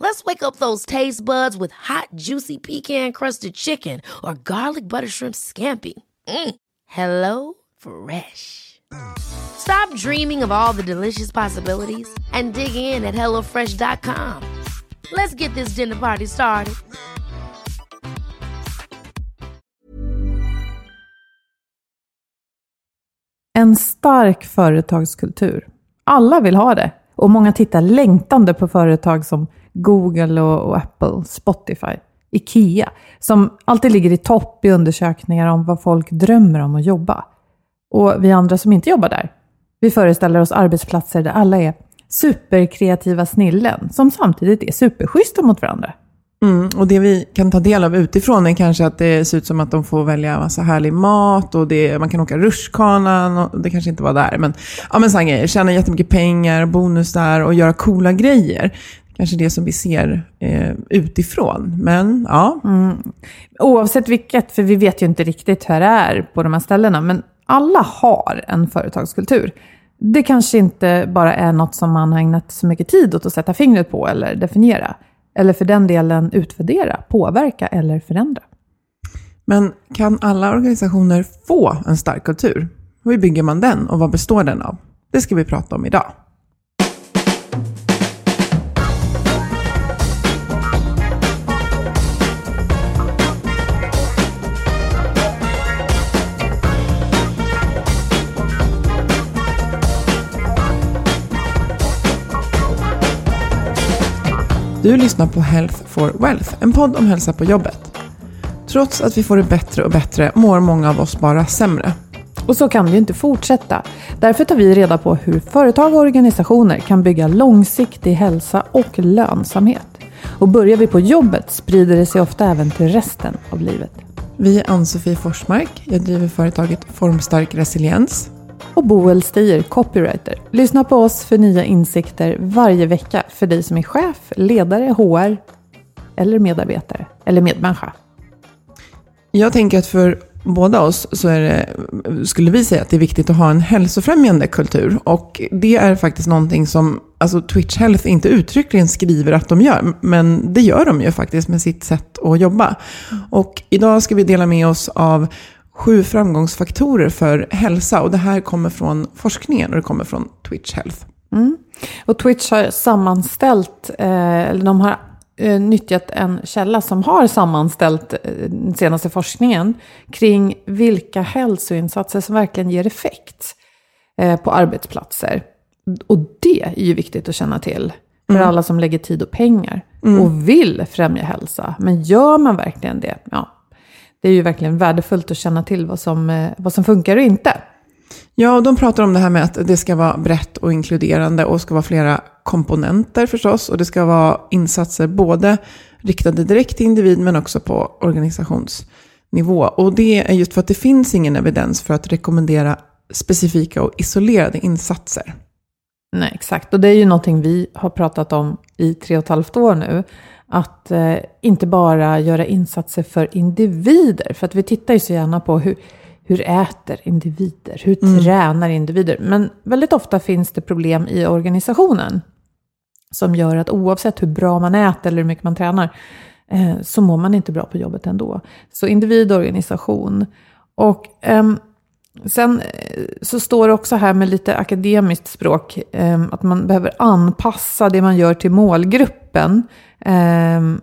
Let's wake up those taste buds with hot, juicy pecan-crusted chicken or garlic butter shrimp scampi. Mm. Hello Fresh. Stop dreaming of all the delicious possibilities and dig in at HelloFresh.com. Let's get this dinner party started. En stark företagskultur. Alla vill ha det. Och många tittar längtande på företag som Google och, och Apple, Spotify, Ikea, som alltid ligger i topp i undersökningar om vad folk drömmer om att jobba. Och vi andra som inte jobbar där, vi föreställer oss arbetsplatser där alla är superkreativa snillen, som samtidigt är superschyssta mot varandra. Mm, och det vi kan ta del av utifrån är kanske att det ser ut som att de får välja massa härlig mat och det, man kan åka rutschkanan det kanske inte var där. Men, ja, men sådana grejer. Tjäna jättemycket pengar, bonusar och göra coola grejer. Kanske det som vi ser eh, utifrån. Men ja. Mm. Oavsett vilket, för vi vet ju inte riktigt hur det är på de här ställena, men alla har en företagskultur. Det kanske inte bara är något som man har ägnat så mycket tid åt att sätta fingret på eller definiera. Eller för den delen utvärdera, påverka eller förändra. Men kan alla organisationer få en stark kultur? Hur bygger man den och vad består den av? Det ska vi prata om idag. Du lyssnar på Health for Wealth, en podd om hälsa på jobbet. Trots att vi får det bättre och bättre mår många av oss bara sämre. Och så kan det ju inte fortsätta. Därför tar vi reda på hur företag och organisationer kan bygga långsiktig hälsa och lönsamhet. Och börjar vi på jobbet sprider det sig ofta även till resten av livet. Vi är Ann-Sofie Forsmark. Jag driver företaget Formstark Resiliens och Boel Stier, copywriter. Lyssna på oss för nya insikter varje vecka för dig som är chef, ledare, HR eller medarbetare eller medmänniska. Jag tänker att för båda oss så är det, skulle vi säga att det är viktigt att ha en hälsofrämjande kultur. Och det är faktiskt någonting som alltså Twitch Health inte uttryckligen skriver att de gör. Men det gör de ju faktiskt med sitt sätt att jobba. Och idag ska vi dela med oss av sju framgångsfaktorer för hälsa. Och det här kommer från forskningen och det kommer från Twitch Health. Mm. Och Twitch har sammanställt, eh, eller de har eh, nyttjat en källa som har sammanställt eh, den senaste forskningen kring vilka hälsoinsatser som verkligen ger effekt på arbetsplatser. Och det är ju viktigt att känna till för mm. alla som lägger tid och pengar mm. och vill främja hälsa. Men gör man verkligen det? Ja, det är ju verkligen värdefullt att känna till vad som, eh, vad som funkar och inte. Ja, och de pratar om det här med att det ska vara brett och inkluderande och ska vara flera komponenter förstås. Och det ska vara insatser både riktade direkt till individ men också på organisationsnivå. Och det är just för att det finns ingen evidens för att rekommendera specifika och isolerade insatser. Nej, exakt. Och det är ju någonting vi har pratat om i tre och ett halvt år nu att eh, inte bara göra insatser för individer. För att vi tittar ju så gärna på hur, hur äter individer, hur mm. tränar individer. Men väldigt ofta finns det problem i organisationen som gör att oavsett hur bra man äter eller hur mycket man tränar eh, så mår man inte bra på jobbet ändå. Så individ och organisation. Och ehm, sen eh, så står det också här med lite akademiskt språk ehm, att man behöver anpassa det man gör till målgruppen. Ehm,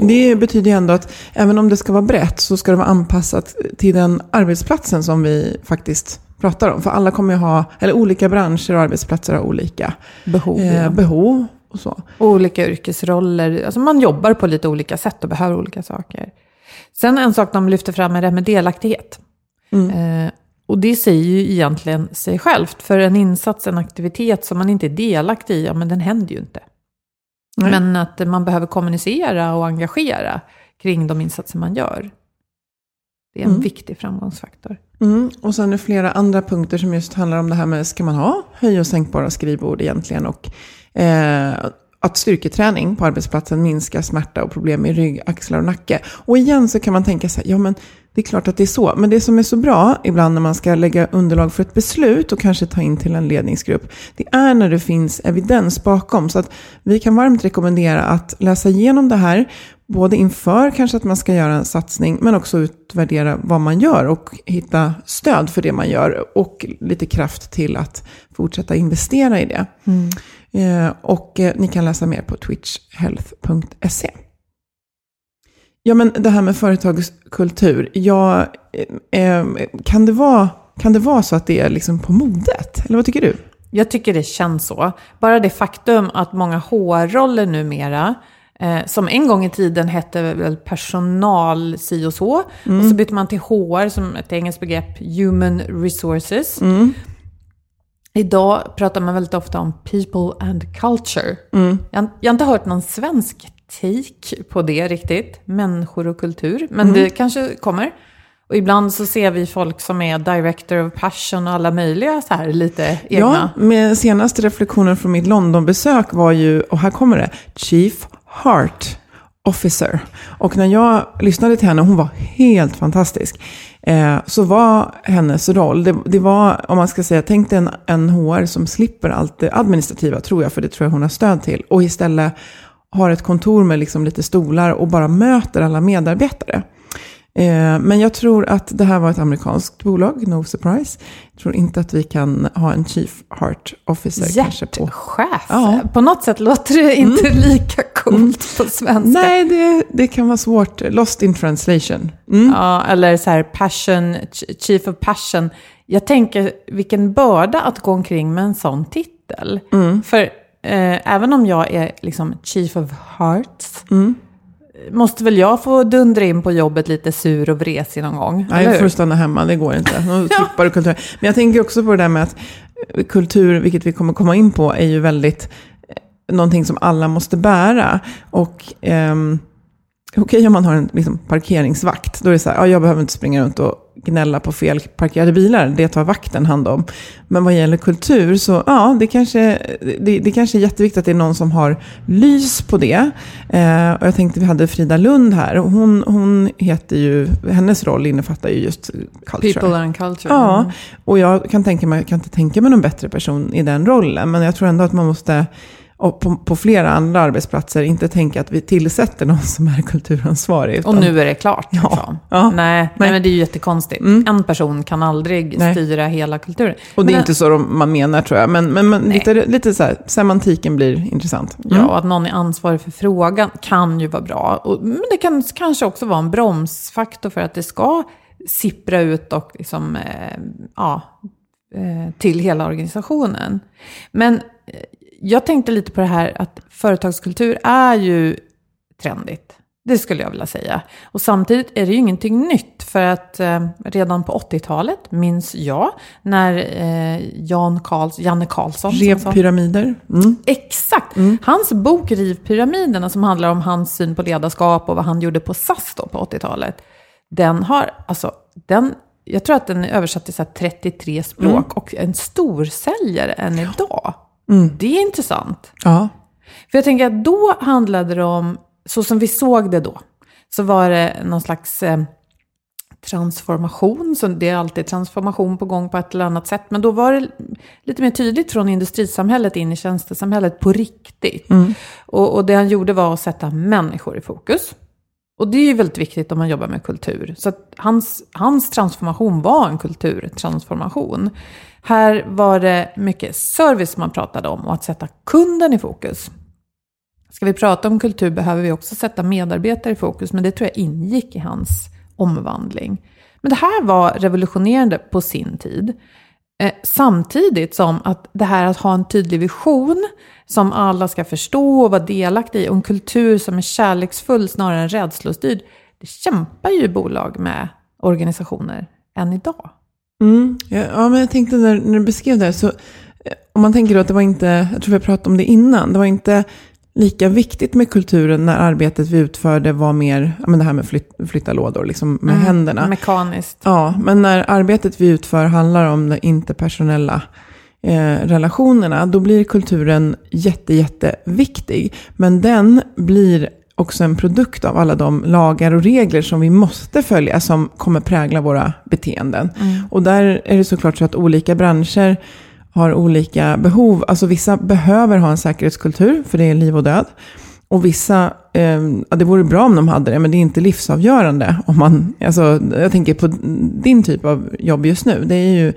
Det betyder ju ändå att även om det ska vara brett så ska det vara anpassat till den arbetsplatsen som vi faktiskt pratar om. För alla kommer ju ha, eller olika branscher och arbetsplatser har olika behov. eh, ja. behov och så. olika yrkesroller. Alltså man jobbar på lite olika sätt och behöver olika saker. Sen en sak de lyfter fram är det här med delaktighet. Eh, och det säger ju egentligen sig självt. För en insats, en aktivitet som man inte är delaktig i, ja men den händer ju inte. Nej. Men att man behöver kommunicera och engagera kring de insatser man gör. Det är en Mm. viktig framgångsfaktor. Mm. Och sen är det flera andra punkter som just handlar om det här med, ska man ha höj och sänkbara skrivbord egentligen? Och eh, att styrketräning på arbetsplatsen minskar smärta och problem i rygg, axlar och nacke. Och igen så kan man tänka sig, ja men det är klart att det är så. Men det som är så bra ibland när man ska lägga underlag för ett beslut och kanske ta in till en ledningsgrupp, det är när det finns evidens bakom. Så att vi kan varmt rekommendera att läsa igenom det här, både inför kanske att man ska göra en satsning, men också utvärdera vad man gör och hitta stöd för det man gör och lite kraft till att fortsätta investera i det. Eh, och eh, ni kan läsa mer på twitchhealth.se. Ja, men det här med företagskultur. Ja, eh, kan, det vara, kan det vara så att det är liksom på modet? Eller vad tycker du? Jag tycker det känns så. Bara det faktum att många HR-roller numera, eh, som en gång i tiden hette väl personal si och så, och så bytte man till HR som ett engelskt begrepp, human resources. Idag pratar man väldigt ofta om people and culture. Jag, jag har inte hört någon svensk take på det riktigt, människor och kultur, men det kanske kommer. Och ibland så ser vi folk som är director of passion och alla möjliga så här lite egna. Ja, med senaste reflektionen från mitt Londonbesök var ju, och här kommer det, Chief Heart Officer. Och när jag lyssnade till henne, hon var helt fantastisk, eh, så var hennes roll, det, det var, om man ska säga, tänk dig en, en HR som slipper allt det administrativa, tror jag, för det tror jag hon har stöd till, och istället har ett kontor med liksom lite stolar och bara möter alla medarbetare. Eh, Men jag tror att det här var ett amerikanskt bolag, no surprise. Jag tror inte att vi kan ha en Chief Heart Officer kanske på... Hjärtchef. Ja. Mm. På något sätt låter det inte lika coolt på svenska. Nej, det, det kan vara svårt. Lost in translation. Mm. Ja, eller så här passion, ch- chief of passion. Jag tänker vilken börda att gå omkring med en sån titel. Mm. För eh, även om jag är liksom chief of hearts, Mm. måste väl jag få dundra in på jobbet lite sur och vresig någon gång? Nej, jag får stanna hemma, det går inte. Kultur. Men jag tänker också på det där med att eh, kultur, vilket vi kommer komma in på, är ju väldigt eh, någonting som alla måste bära. Och ehm, okej om man har en liksom, parkeringsvakt, då är det så här, ja, jag behöver inte springa runt och gnälla på fel parkerade bilar, det tar vakten hand om. Men vad gäller kultur så, ja, det kanske, det, det kanske är jätteviktigt att det är någon som har lys på det. Eh, och jag tänkte vi hade Frida Lund här, hon, hon heter ju, hennes roll innefattar ju just culture. People and culture. Ja, Mm. och jag kan, tänka mig, jag kan inte tänka mig någon bättre person i den rollen. Men jag tror ändå att man måste, och på, på flera andra arbetsplatser, inte tänka att vi tillsätter någon som är kulturansvarig. Och utan- nu är det klart. Ja. liksom. Ja. Nej, nej, men det är ju jättekonstigt. Mm. En person kan aldrig Nej. styra hela kulturen. Och det är Men- inte så de, man menar tror jag. Men, men, men lite, lite så här, semantiken blir intressant. Mm. Ja, och att någon är ansvarig för frågan kan ju vara bra. Och, men det kan kanske också vara en bromsfaktor för att det ska sippra ut och liksom, eh, ja, eh, till hela organisationen. Men eh, jag tänkte lite på det här att företagskultur är ju trendigt. Det skulle jag vilja säga. Och samtidigt är det ju ingenting nytt. För att eh, redan på 80-talet minns jag när eh, Jan Karls, Janne Karlsson som sa- Revpyramider. Mm. Exakt! Hans bok Rivpyramiderna som handlar om hans syn på ledarskap och vad han gjorde på SAS då på 80-talet. Den har, alltså, den, jag tror att den är översatt till så här 33 språk och en storsäljare än idag. Det är intressant. Ja. För jag tänker att då handlade det om, så som vi såg det då, så var det någon slags eh, transformation. Så det är alltid transformation på gång på ett eller annat sätt. Men då var det lite mer tydligt från industrisamhället in i tjänstesamhället på riktigt. Och, och det han gjorde var att sätta människor i fokus. Och det är ju väldigt viktigt om man jobbar med kultur. Så att hans, hans transformation var en kulturtransformation. Här var det mycket service man pratade om och att sätta kunden i fokus. Ska vi prata om kultur behöver vi också sätta medarbetare i fokus, men det tror jag ingick i hans omvandling. Men det här var revolutionerande på sin tid. Eh, samtidigt som att det här att ha en tydlig vision som alla ska förstå och vara delaktiga i och en kultur som är kärleksfull snarare än rädslostyrd. Det kämpar ju bolag med organisationer än idag. Mm. Ja, men jag tänkte när, när du beskrev det här, så eh, om man tänker då att det var inte, jag tror vi pratade om det innan, det var inte lika viktigt med kulturen när arbetet vi utförde var mer, ja, men det här med flyt, flytta lådor liksom med mm, händerna. Mekaniskt. Ja, men när arbetet vi utför handlar om de interpersonella eh, relationerna, då blir kulturen jätte, jätteviktig. Men den blir också en produkt av alla de lagar och regler som vi måste följa, som kommer prägla våra beteenden. Mm. Och där är det såklart så att olika branscher har olika behov. Alltså vissa behöver ha en säkerhetskultur, för det är liv och död. Och vissa, eh, ja, det vore bra om de hade det, men det är inte livsavgörande. Om man, alltså, jag tänker på din typ av jobb just nu. Det är ju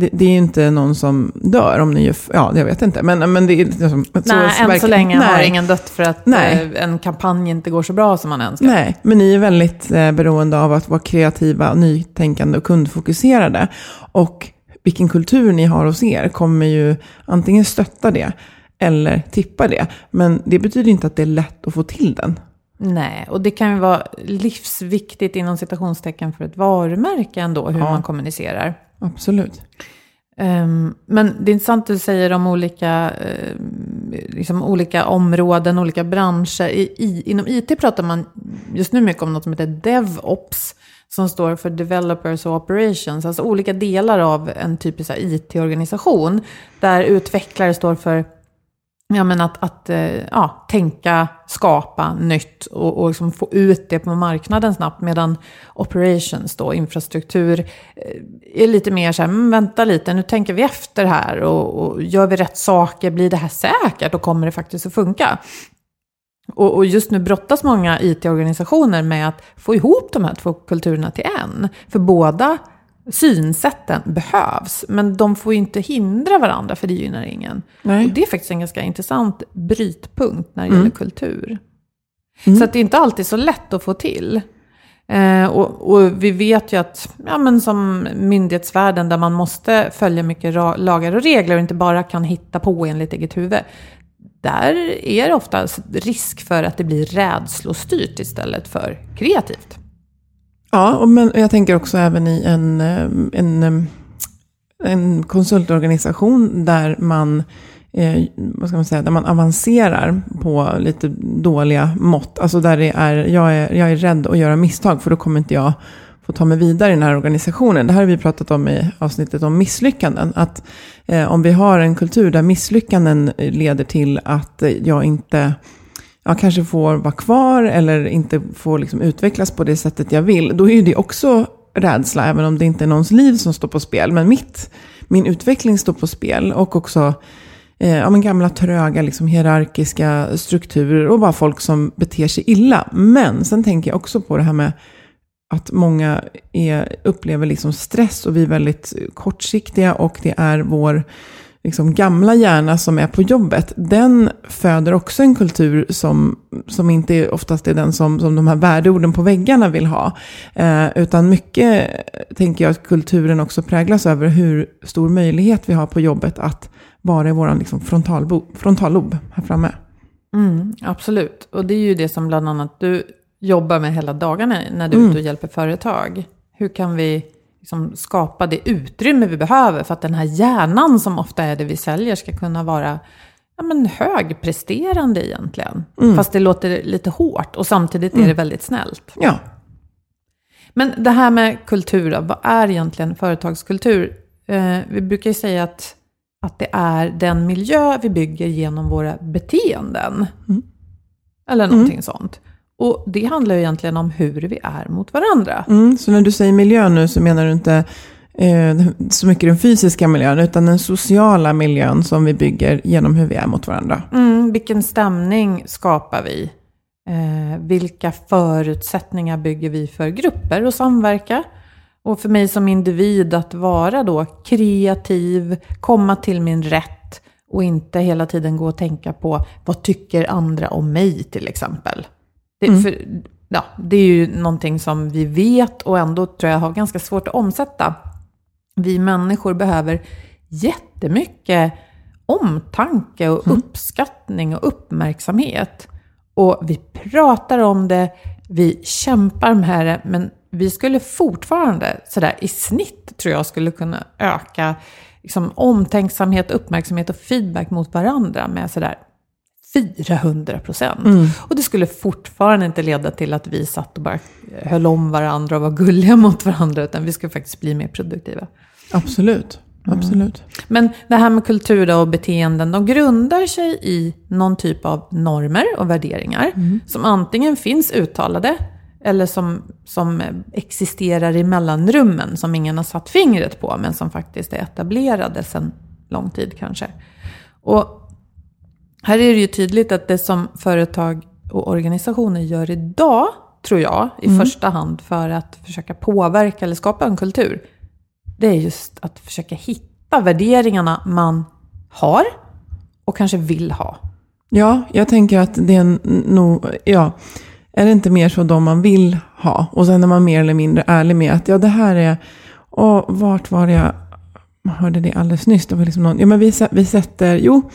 det, det, är ju inte någon som dör om ni gör, ja jag vet inte. Men, men det är liksom, Nej, så, än så länge nej. har ingen dött för att nej. Eh, en kampanj inte går så bra som man önskar. Nej, men ni är väldigt eh, beroende av att vara kreativa, nytänkande och kundfokuserade. Och vilken kultur ni har hos er kommer ju antingen stötta det eller tippa det. Men det betyder inte att det är lätt att få till den. Nej, och det kan ju vara livsviktigt inom citationstecken för ett varumärke ändå, hur ja. man kommunicerar. Absolut. Um, men det är intressant att du säger om olika, uh, liksom olika områden, olika branscher. I, i, inom IT pratar man just nu mycket om något som heter DevOps som står för Developers och Operations, alltså olika delar av en typisk IT-organisation, där utvecklare står för ja, men att, att eh, ja, tänka, skapa nytt och, och liksom få ut det på marknaden snabbt. Medan operations, då, infrastruktur, eh, är lite mer så här, men vänta lite, nu tänker vi efter här och, och gör vi rätt saker, blir det här säkert och kommer det faktiskt att funka? Och, och just nu brottas många IT-organisationer med att få ihop de här två kulturerna till en. För båda synsätten behövs, men de får ju inte hindra varandra för det gynnar ingen. Nej. Och det är faktiskt en ganska intressant brytpunkt när det mm. gäller kultur. Mm. Så att det är inte alltid så lätt att få till. Eh, och, och, vi vet ju att, ja men som myndighetsvärlden där man måste följa mycket lagar och regler och inte bara kan hitta på enligt eget huvud där är det ofta risk för att det blir rädslostyrt istället för kreativt. Ja, men jag tänker också även i en, eh, en, eh, en konsultorganisation där man, eh, vad ska man säga, där man avancerar på lite dåliga mått. Alltså där det är, jag är, jag är rädd att göra misstag för då kommer inte jag få ta mig vidare i den här organisationen. Det här har vi pratat om i avsnittet om misslyckanden. Att eh, om vi har en kultur där misslyckanden leder till att jag inte jag kanske får vara kvar eller inte får liksom utvecklas på det sättet jag vill. Då är ju det också rädsla, även om det inte är någons liv som står på spel. Men mitt, min utveckling står på spel och också eh, ja, men gamla tröga liksom, hierarkiska strukturer och bara folk som beter sig illa. Men sen tänker jag också på det här med att många är, upplever liksom stress och vi är väldigt kortsiktiga och det är vår liksom gamla hjärna som är på jobbet, den föder också en kultur som, som inte är, oftast är den som, som de här värdeorden på väggarna vill ha. Eh, utan mycket tänker jag att kulturen också präglas över hur stor möjlighet vi har på jobbet att vara i vår liksom frontallob här framme. Mm, absolut, och det är ju det som bland annat du jobbar med hela dagarna när du är ute och mm. hjälper företag. Hur kan vi liksom skapa det utrymme vi behöver för att den här hjärnan som ofta är det vi säljer ska kunna vara ja, men högpresterande egentligen. Mm. Fast det låter lite hårt och samtidigt mm. är det väldigt snällt. Ja. Men det här med kultur, då, vad är egentligen företagskultur? Eh, vi brukar ju säga att, att det är den miljö vi bygger genom våra beteenden. Mm. Eller någonting mm. sånt. Och det handlar ju egentligen om hur vi är mot varandra. Mm, så när du säger miljö nu så menar du inte eh, så mycket den fysiska miljön, utan den sociala miljön som vi bygger genom hur vi är mot varandra. Mm, vilken stämning skapar vi Eh, vilka förutsättningar bygger vi för grupper att samverka? Och för mig som individ att vara då kreativ, komma till min rätt och inte hela tiden gå och tänka på vad tycker andra om mig till exempel. Det, Mm. för, ja, det är ju någonting som vi vet och ändå tror jag har ganska svårt att omsätta. Vi människor behöver jättemycket omtanke och uppskattning och uppmärksamhet. Och vi pratar om det, vi kämpar med det, men vi skulle fortfarande sådär i snitt tror jag skulle kunna öka liksom, omtänksamhet, uppmärksamhet och feedback mot varandra med sådär 400 procent. Och det skulle fortfarande inte leda till att vi satt och bara höll om varandra och var gulliga mot varandra, utan vi skulle faktiskt bli mer produktiva. Absolut. Absolut. Men det här med kultur då och beteenden, de grundar sig i någon typ av normer och värderingar som antingen finns uttalade eller som, som existerar i mellanrummen som ingen har satt fingret på men som faktiskt är etablerade sedan lång tid kanske. Och här är det ju tydligt att det som företag och organisationer gör idag, tror jag, i första hand för att försöka påverka eller skapa en kultur, det är just att försöka hitta värderingarna man har och kanske vill ha. Ja, jag tänker att det är nog, ja, är det inte mer så de man vill ha? Och sen är man mer eller mindre ärlig med att ja, det här är, och vart var det man hörde det alldeles nyss? Det var liksom någon, ja men vi, vi sätter, jo,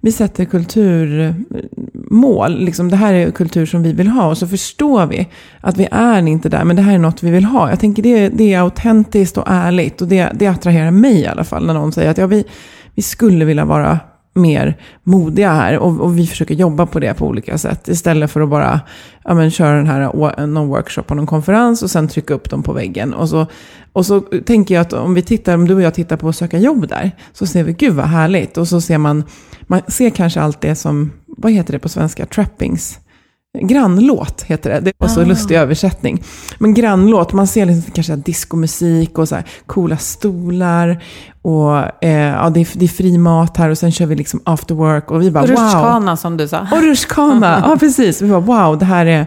vi sätter kulturmål, liksom det här är kultur som vi vill ha och så förstår vi att vi är inte där, men det här är något vi vill ha. Jag tänker det, det är autentiskt och ärligt och det, det attraherar mig i alla fall när någon säger att ja, vi, vi skulle vilja vara mer modiga här och, och vi försöker jobba på det på olika sätt istället för att bara ja, men, köra den här någon workshop på någon konferens och sen trycka upp dem på väggen. Och så, och så tänker jag att om vi tittar, om du och jag tittar på att söka jobb där, så ser vi gud vad härligt. Och så ser man, man ser kanske allt det som, vad heter det på svenska, trappings? Grannlåt heter det. Det var så lustig översättning. Men grannlåt, man ser liksom kanske diskomusik och så här coola stolar. Och eh, ja, det, är, det är fri mat här och sen kör vi liksom after work. Och vi bara Och wow. rutschkana som du sa. Och rutschkana, ja precis. Vi bara wow, det här är...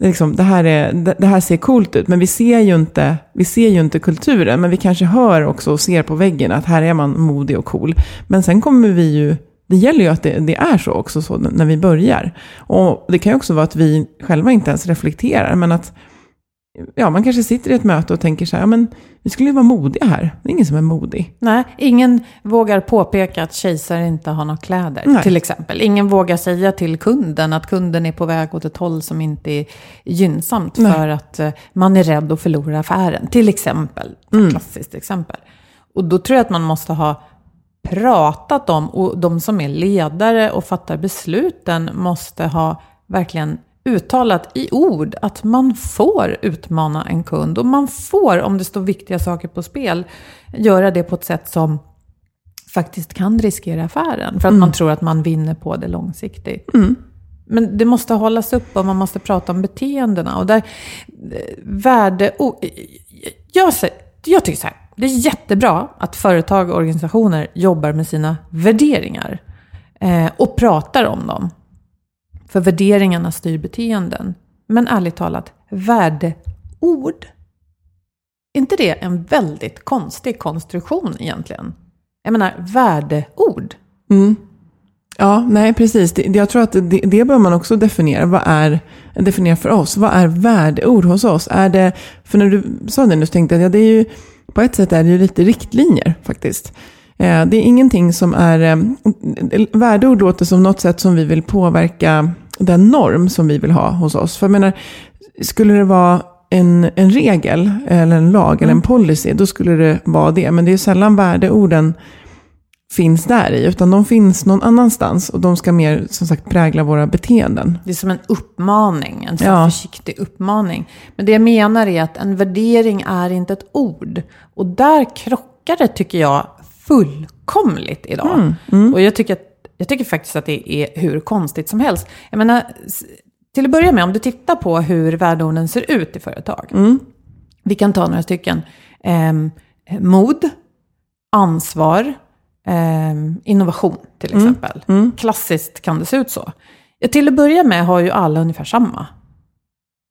Liksom, det, här är, det här ser coolt ut, men vi ser, ju inte, vi ser ju inte kulturen. Men vi kanske hör också och ser på väggen att här är man modig och cool. Men sen kommer vi ju, det gäller ju att det, det är så också så när vi börjar. Och det kan ju också vara att vi själva inte ens reflekterar, men att ja, man kanske sitter i ett möte och tänker så här, ja, men vi skulle ju vara modiga här. Det är ingen som är modig. Nej, ingen vågar påpeka att kejsare inte har några kläder, Nej. till exempel. Ingen vågar säga till kunden att kunden är på väg åt ett håll som inte är gynnsamt Nej. för att eh, man är rädd att förlora affären, till exempel. Ett klassiskt exempel. Och då tror jag att man måste ha pratat om, och de som är ledare och fattar besluten måste ha verkligen uttalat i ord att man får utmana en kund. Och man får, om det står viktiga saker på spel, göra det på ett sätt som faktiskt kan riskera affären. För att man tror att man vinner på det långsiktigt. Men det måste hållas upp och man måste prata om beteendena. Och där, eh, värde... Oh, jag, sä- jag tycker så här, det är jättebra att företag och organisationer jobbar med sina värderingar eh, och pratar om dem. För värderingarna styr beteenden. Men ärligt talat, värdeord. Är inte det en väldigt konstig konstruktion egentligen? Jag menar, värdeord. Mm. Ja, nej precis. Jag tror att det, det bör man också definiera. Vad är, definiera för oss. Vad är värdeord hos oss? Är det, för när du sa det nu så tänkte jag att ja, det är ju, på ett sätt är det ju lite riktlinjer faktiskt. Eh, Det är ingenting som är, eh, värdeord låter som något sätt som vi vill påverka den norm som vi vill ha hos oss. För jag menar, skulle det vara en, en regel eller en lag eller en policy, då skulle det vara det. Men det är sällan värdeorden finns där i, utan de finns någon annanstans och de ska mer som sagt prägla våra beteenden. Det är som en uppmaning, en Ja. försiktig uppmaning. Men det jag menar är att en värdering är inte ett ord. Och där krockar det, tycker jag, fullkomligt idag. Och jag tycker, jag tycker faktiskt att det är hur konstigt som helst. Jag menar, till att börja med, om du tittar på hur värdeorden ser ut i företag. Vi kan ta några stycken. Ehm, mod, ansvar, ehm, innovation till exempel. Klassiskt kan det se ut så. Ja, till att börja med har ju alla ungefär samma.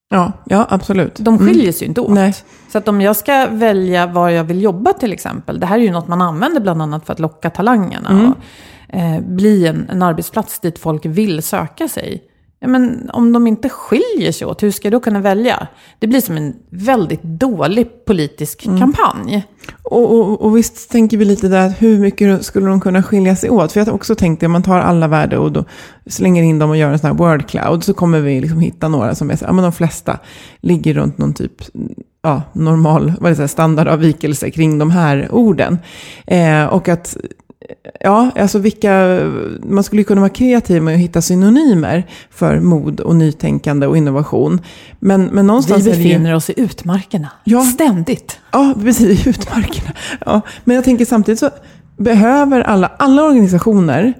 Ja, ja absolut. De skiljer sig ju inte åt. Nej. Så att om jag ska välja var jag vill jobba till exempel, det här är ju något man använder bland annat för att locka talangerna Mm. och eh, bli en, en arbetsplats dit folk vill söka sig. Ja, men om de inte skiljer sig åt, hur ska jag då kunna välja? Det blir som en väldigt dålig politisk Mm. kampanj. Och, och, och visst tänker vi lite där, hur mycket skulle de kunna skilja sig åt? För jag har också tänkt om man tar alla värdeord och slänger in dem och gör en sån här word cloud, så kommer vi liksom hitta några som är så, ja men de flesta ligger runt någon typ, ja, normal, vad det, standardavvikelse kring de här orden. Eh, och att Ja, alltså vilka, man skulle kunna vara kreativ med att hitta synonymer för mod och nytänkande och innovation. Men, men Vi någonstans är det ju... befinner oss i utmarkerna, Ja. ständigt. Ja, precis, i utmarkerna. Ja, men jag tänker samtidigt så behöver alla, alla organisationer,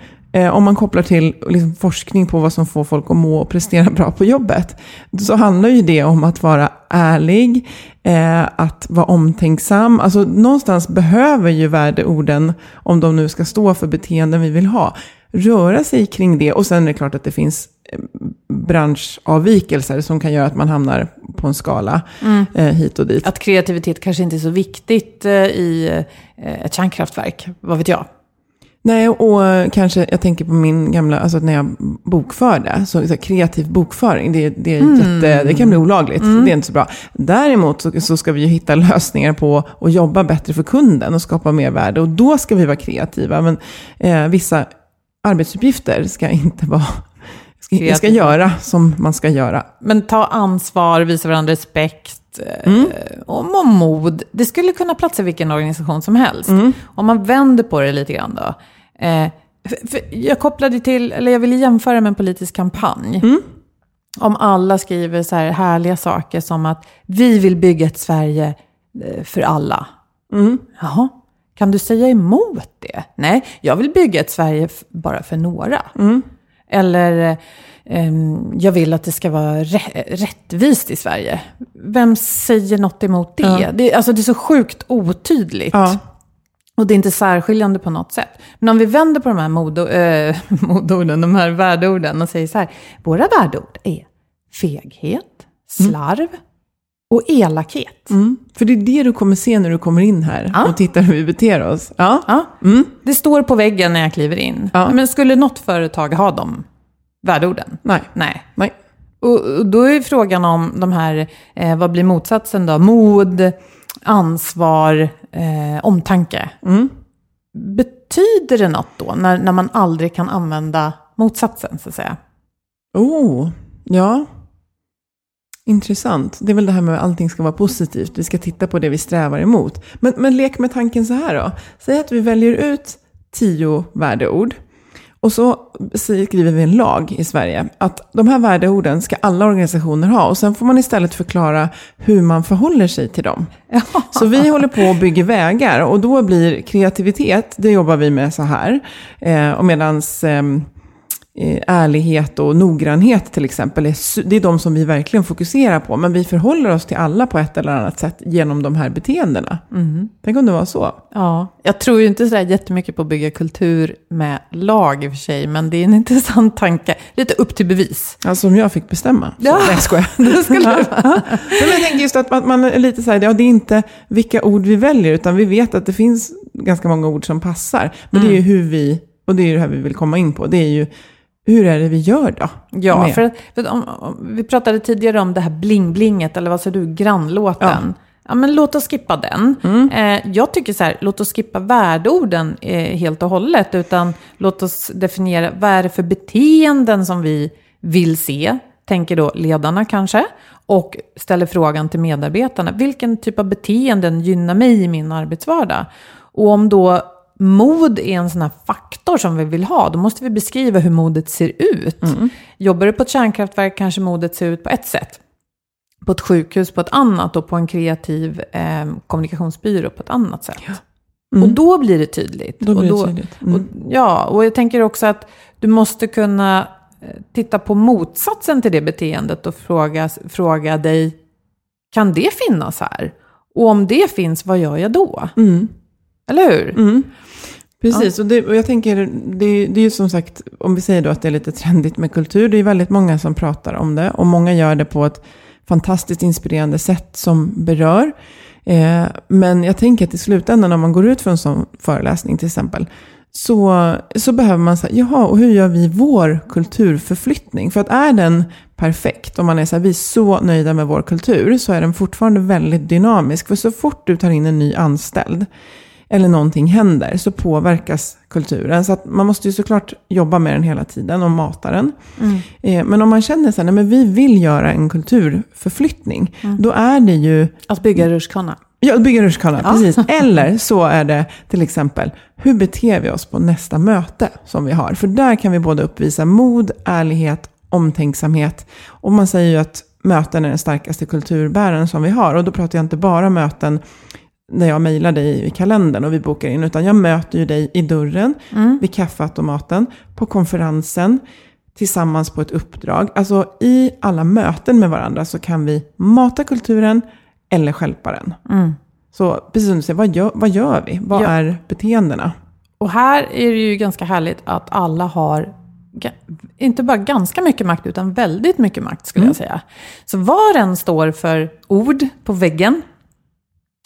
om man kopplar till liksom, forskning på vad som får folk att må och prestera bra på jobbet, så handlar ju det om att vara ärlig, eh, att vara omtänksam. Alltså någonstans behöver ju värdeorden, om de nu ska stå för beteenden vi vill ha, röra sig kring det. Och sen är det klart att det finns eh, branschavvikelser som kan göra att man hamnar på en skala eh, hit och dit. Att kreativitet kanske inte är så viktigt eh, i eh, ett kärnkraftverk, vad vet jag? Nej, och kanske, jag tänker på min gamla, alltså när jag bokförde, så, så kreativ bokföring, det, det, är jätte, det kan bli olagligt, det är inte så bra. Däremot så, så ska vi ju hitta lösningar på att jobba bättre för kunden och skapa mer värde, och då ska vi vara kreativa. Men eh, vissa arbetsuppgifter ska inte vara, ska, ska göra som man ska göra. Men ta ansvar, visa varandra respekt eh, och må mod. Det skulle kunna platsa i vilken organisation som helst. Om man vänder på det lite grann då. Eh, för, för jag kopplade till, eller jag ville jämföra med en politisk kampanj. Om alla skriver så här härliga saker som att vi vill bygga ett Sverige eh, för alla. Jaha, kan du säga emot det? Nej, jag vill bygga ett Sverige bara för några. Eller eh, ehm, jag vill att det ska vara rä- rättvist i Sverige. Vem säger något emot det? det? Alltså det är så sjukt otydligt. Ja. Och det är inte särskiljande på något sätt. Men om vi vänder på de här modo, äh, modorden, de här värdeorden och säger så här. Våra värdeord är feghet, slarv och elakhet. Mm. För det är det du kommer se när du kommer in här Ja. och tittar hur vi beter oss. Ja. Ja, Det står på väggen när jag kliver in. Ja. Men skulle något företag ha de värdeorden? Nej. Nej. Nej. Och och då är frågan om de här, eh, vad blir motsatsen då? Mod, ansvar, eh, omtanke. Betyder det något då, när, när man aldrig kan använda motsatsen, så att säga? Oh, ja. Intressant. Det är väl det här med att allting ska vara positivt. Vi ska titta på det vi strävar emot. Men, men lek med tanken så här då. Säg att vi väljer ut tio värdeord. Och så skriver vi en lag i Sverige att de här värdeorden ska alla organisationer ha. Och sen får man istället förklara hur man förhåller sig till dem. Så vi håller på och bygger vägar och då blir kreativitet, det jobbar vi med så här. Eh, och medans ehm, eh, ärlighet och noggrannhet till exempel, det är de som vi verkligen fokuserar på. Men vi förhåller oss till alla på ett eller annat sätt genom de här beteendena. Tänk om det var så. Ja, jag tror ju inte så där jättemycket på att bygga kultur med lag i och för sig, men det är en intressant tanke. Lite upp till bevis. Alltså om jag fick bestämma. Så, Ja. Nej, skojar. Det skulle vara. Men jag tänker just att man- man är lite så här, ja, det är inte vilka ord vi väljer, utan vi vet att det finns ganska många ord som passar. Men det är ju hur vi, och det är ju det här vi vill komma in på, det är ju hur är det vi gör då? Ja, med? för, för om, om, vi pratade tidigare om det här bling-blinget, eller vad säger du, grannlåten. Ja. men låt oss skippa den. Eh, jag tycker så här, låt oss skippa värdeorden eh, helt och hållet, utan låt oss definiera vad är det för beteenden som vi vill se, tänker då ledarna kanske, och ställer frågan till medarbetarna, vilken typ av beteenden gynnar mig i min arbetsvardag? Och om då mod är en sån här faktor som vi vill ha, då måste vi beskriva hur modet ser ut. Jobbar du på ett kärnkraftverk kanske modet ser ut på ett sätt. På ett sjukhus på ett annat och på en kreativ eh, kommunikationsbyrå på ett annat sätt. Och då blir det tydligt. Då blir det tydligt. Mm. Och, ja, och jag tänker också att du måste kunna eh, titta på motsatsen till det beteendet och fråga, fråga dig, kan det finnas här? Och om det finns, vad gör jag då? Mm. Eller hur? Precis, och, det, och jag tänker, det, det är ju som sagt, om vi säger då att det är lite trendigt med kultur, det är väldigt många som pratar om det. Och många gör det på ett fantastiskt inspirerande sätt som berör. Eh, men jag tänker att i slutändan, när man går ut för en sån föreläsning till exempel, så, så behöver man säga, jaha, och hur gör vi vår kulturförflyttning? För att är den perfekt, om man är så här, vi är så nöjda med vår kultur, så är den fortfarande väldigt dynamisk. För så fort du tar in en ny anställd, eller någonting händer, så påverkas kulturen. Så att man måste ju såklart jobba med den hela tiden och mata den. Mm. Eh, men om man känner så här, nej men vi vill göra en kulturförflyttning, mm. då är det ju... Att bygga rutschkana. Ja, bygga rutschkana, ja. precis. Eller så är det till exempel, hur beter vi oss på nästa möte som vi har? För där kan vi både uppvisa mod, ärlighet, omtänksamhet. Och man säger ju att möten är den starkaste kulturbäraren som vi har. Och då pratar jag inte bara möten när jag mejlar dig i kalendern och vi bokar in, utan jag möter ju dig i dörren, mm. vid kaffeautomaten, på konferensen, tillsammans på ett uppdrag. Alltså i alla möten med varandra så kan vi mata kulturen eller skälpa den. Mm. Så precis som du säger, vad gör, vad gör vi? Vad ja. är beteendena? Och här är det ju ganska härligt att alla har inte bara ganska mycket makt, utan väldigt mycket makt skulle mm. jag säga. Så var en står för ord på väggen,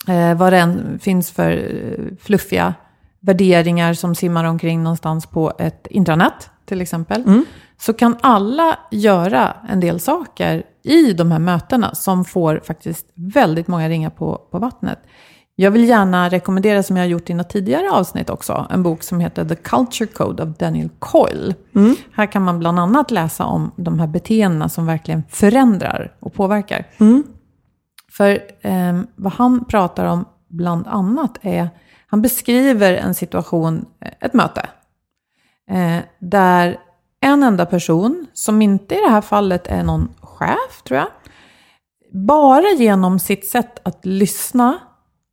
eh, vad det än finns för eh, fluffiga värderingar som simmar omkring någonstans på ett intranät, till exempel, mm. så kan alla göra en del saker i de här mötena som får faktiskt väldigt många ringar på, på vattnet. Jag vill gärna rekommendera, som jag har gjort i något tidigare avsnitt också, en bok som heter The Culture Code av Daniel Coyle. Mm. Här kan man bland annat läsa om de här beteendena som verkligen förändrar och påverkar. Mm. För eh, vad han pratar om bland annat är, han beskriver en situation, eh, ett möte, eh, där en enda person, som inte i det här fallet är någon chef, tror jag, bara genom sitt sätt att lyssna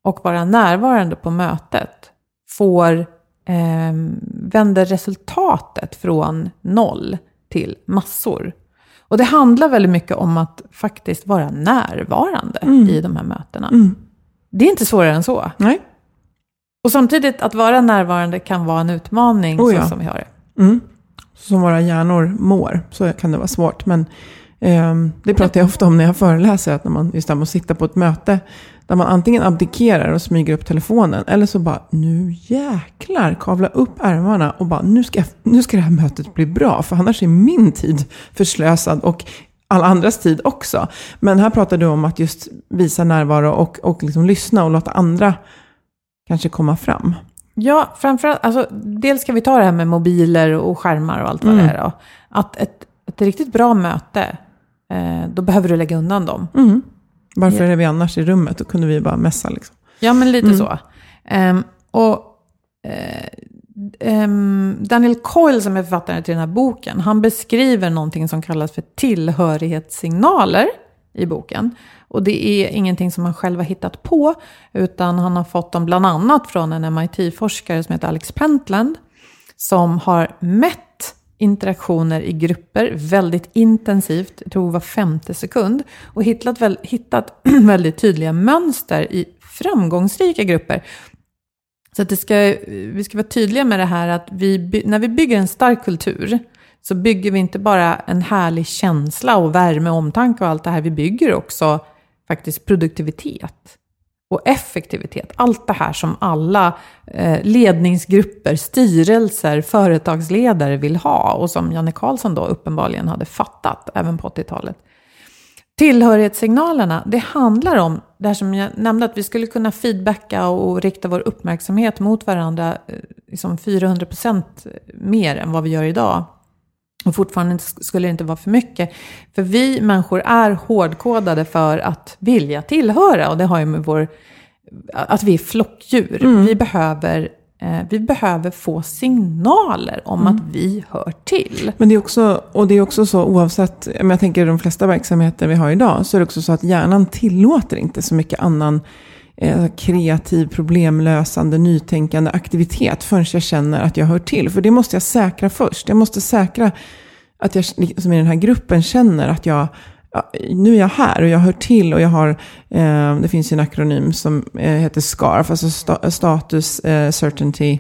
och vara närvarande på mötet får eh, vänder resultatet från noll till massor. Och det handlar väldigt mycket om att faktiskt vara närvarande mm. i de här mötena. Mm. Det är inte svårare än så. Nej. Och samtidigt, att vara närvarande kan vara en utmaning oh, ja. så som vi har det. Mm. Som våra hjärnor mår, så kan det vara svårt. Men eh, det pratar jag ofta om när jag föreläser, att när man just där sitta på ett möte, där man antingen abdikerar och smyger upp telefonen, eller så bara, nu jäklar, kavla upp ärmarna och bara, nu ska, nu ska det här mötet bli bra, för annars är min tid förslösad och alla andras tid också. Men här pratar du om att just visa närvaro och, och liksom lyssna och låta andra kanske komma fram. Ja, framförallt, alltså, dels ska vi ta det här med mobiler och skärmar och allt vad mm. det är. Då. Att ett, ett riktigt bra möte, eh, då behöver du lägga undan dem. Mm. Varför är vi annars i rummet? Då kunde vi bara messa liksom. Ja, men lite mm. så. Um, och um, Daniel Coyle som är författare till den här boken, han beskriver någonting som kallas för tillhörighetssignaler i boken. Och det är ingenting som han själv har hittat på, utan han har fått dem bland annat från en MIT-forskare som heter Alex Pentland, som har mätt interaktioner i grupper väldigt intensivt, jag tror var femte sekund, och hittat, väl, hittat väldigt tydliga mönster i framgångsrika grupper. Så att det ska, vi ska vara tydliga med det här att vi, när vi bygger en stark kultur så bygger vi inte bara en härlig känsla och värme och omtanke och allt det här, vi bygger också faktiskt produktivitet och effektivitet. Allt det här som alla eh, ledningsgrupper, styrelser, företagsledare vill ha och som Janne Karlsson då uppenbarligen hade fattat även på 80-talet. Tillhörighetssignalerna, det handlar om det här som jag nämnde, att vi skulle kunna feedbacka och rikta vår uppmärksamhet mot varandra eh, liksom 400% mer än vad vi gör idag. Och fortfarande skulle det inte vara för mycket. För vi människor är hårdkodade för att vilja tillhöra. Och det har ju med vår... Att vi är flockdjur. Mm. Vi, behöver, eh, vi behöver få signaler om mm. att vi hör till. Men det är också, och det är också så oavsett, jag tänker de flesta verksamheter vi har idag, så är det också så att hjärnan tillåter inte så mycket annan Eh, kreativ, problemlösande, nytänkande aktivitet förrän jag känner att jag hör till. För det måste jag säkra först. Jag måste säkra att jag som liksom i den här gruppen känner att jag nu är jag här och jag hör till och jag har, eh, det finns ju en akronym som eh, heter SCARF, alltså sta, status, eh, certainty,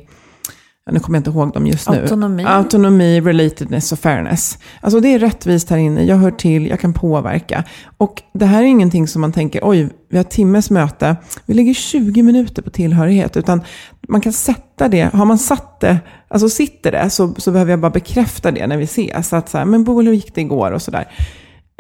nu kommer jag inte ihåg dem just nu. Autonomi. Autonomi, relatedness och fairness. Alltså det är rättvist här inne, jag hör till, jag kan påverka. Och det här är ingenting som man tänker, oj, vi har timmes möte, vi lägger 20 minuter på tillhörighet. Utan man kan sätta det, har man satt det, alltså sitter det, så, så behöver jag bara bekräfta det när vi ses. Att så här, men Boel, hur gick det igår? Och sådär.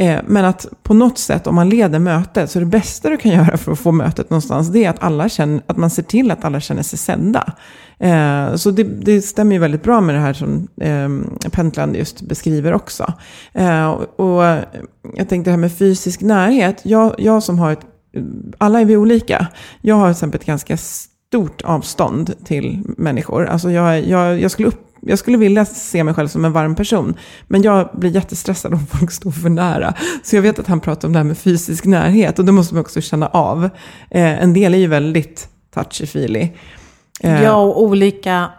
Eh, men att på något sätt, om man leder mötet, så det bästa du kan göra för att få mötet någonstans, det är att, alla känner, att man ser till att alla känner sig sedda. Eh, så det, det, stämmer ju väldigt bra med det här som eh, Pentland just beskriver också. Eh, och, och, jag tänkte det här med fysisk närhet. Jag, jag som har ett, alla är vi olika. Jag har till exempel ett ganska stort avstånd till människor. Alltså jag, jag, jag skulle upp jag skulle vilja se mig själv som en varm person. Men jag blir jättestressad om folk står för nära. Så jag vet att han pratar om det här med fysisk närhet. Och det måste man också känna av. Eh, en del är ju väldigt touchy-feely. Eh. Ja, och olika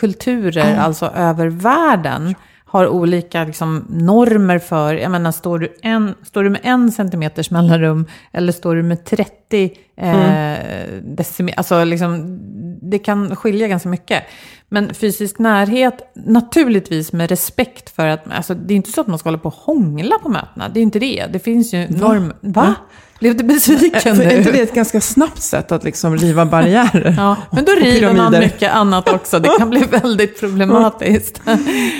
kulturer, mm. alltså över världen, har olika liksom, normer för, jag menar, står du, en, står du med en centimeters mellanrum eller står du med 30 eh, mm. decimeter, alltså liksom, det kan skilja ganska mycket. Men fysisk närhet, naturligtvis med respekt för att, alltså det är inte så att man ska hålla på och hångla på mötena, det är inte det. Det finns ju norm... Va? Va? Blev du besviken nu? Är inte det ett ganska snabbt sätt att liksom riva barriärer? ja, men då river man mycket annat också. Det kan bli väldigt problematiskt.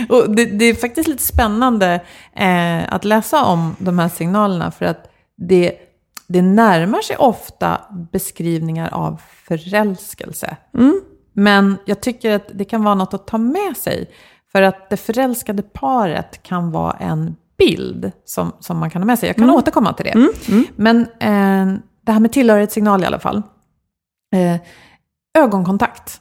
och det, det, är faktiskt lite spännande eh, att läsa om de här signalerna, för att det, det närmar sig ofta beskrivningar av förälskelse. Mm. Men jag tycker att det kan vara något att ta med sig. För att det förälskade paret kan vara en bild som, som man kan ha med sig. Jag kan mm. återkomma till det. Mm. Mm. Men eh, det här med tillhörighetssignal i alla fall. Eh, ögonkontakt.